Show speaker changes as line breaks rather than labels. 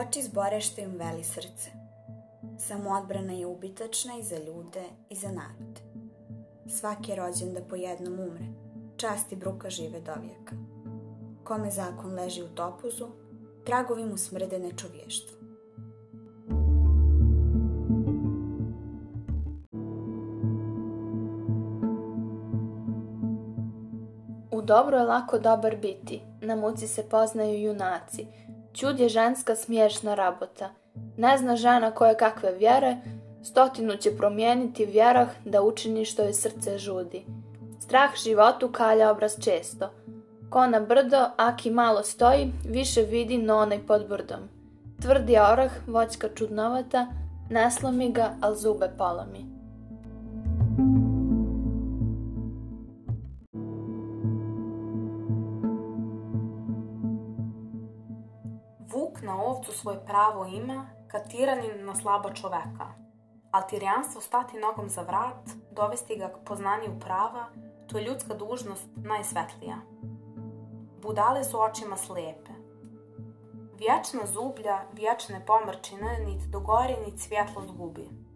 Oči zbore što im veli srce. odbrana je ubitačna i za ljude i za narod. Svaki je rođen da po jednom umre. Časti bruka žive do vijeka. Kome zakon leži u topuzu, tragovi mu smrde nečovještvo.
U dobro je lako dobar biti, na muci se poznaju junaci, Čud je ženska smiješna rabota. Ne zna žena koje kakve vjere, stotinu će promijeniti vjerah da učini što je srce žudi. Strah životu kalja obraz često. Ko na brdo, aki malo stoji, više vidi no onaj pod brdom. Tvrdi orah, voćka čudnovata, ne ga, al zube polomi.
na ovcu svoje pravo ima, tiranin na slaba čoveka. Al stati nogom za vrat, dovesti ga k poznanju prava, to je ljudska dužnost najsvetlija. Budale su očima slepe. Vječna zublja, vječne pomrčine, nit dogori, nit svjetlo zgubi.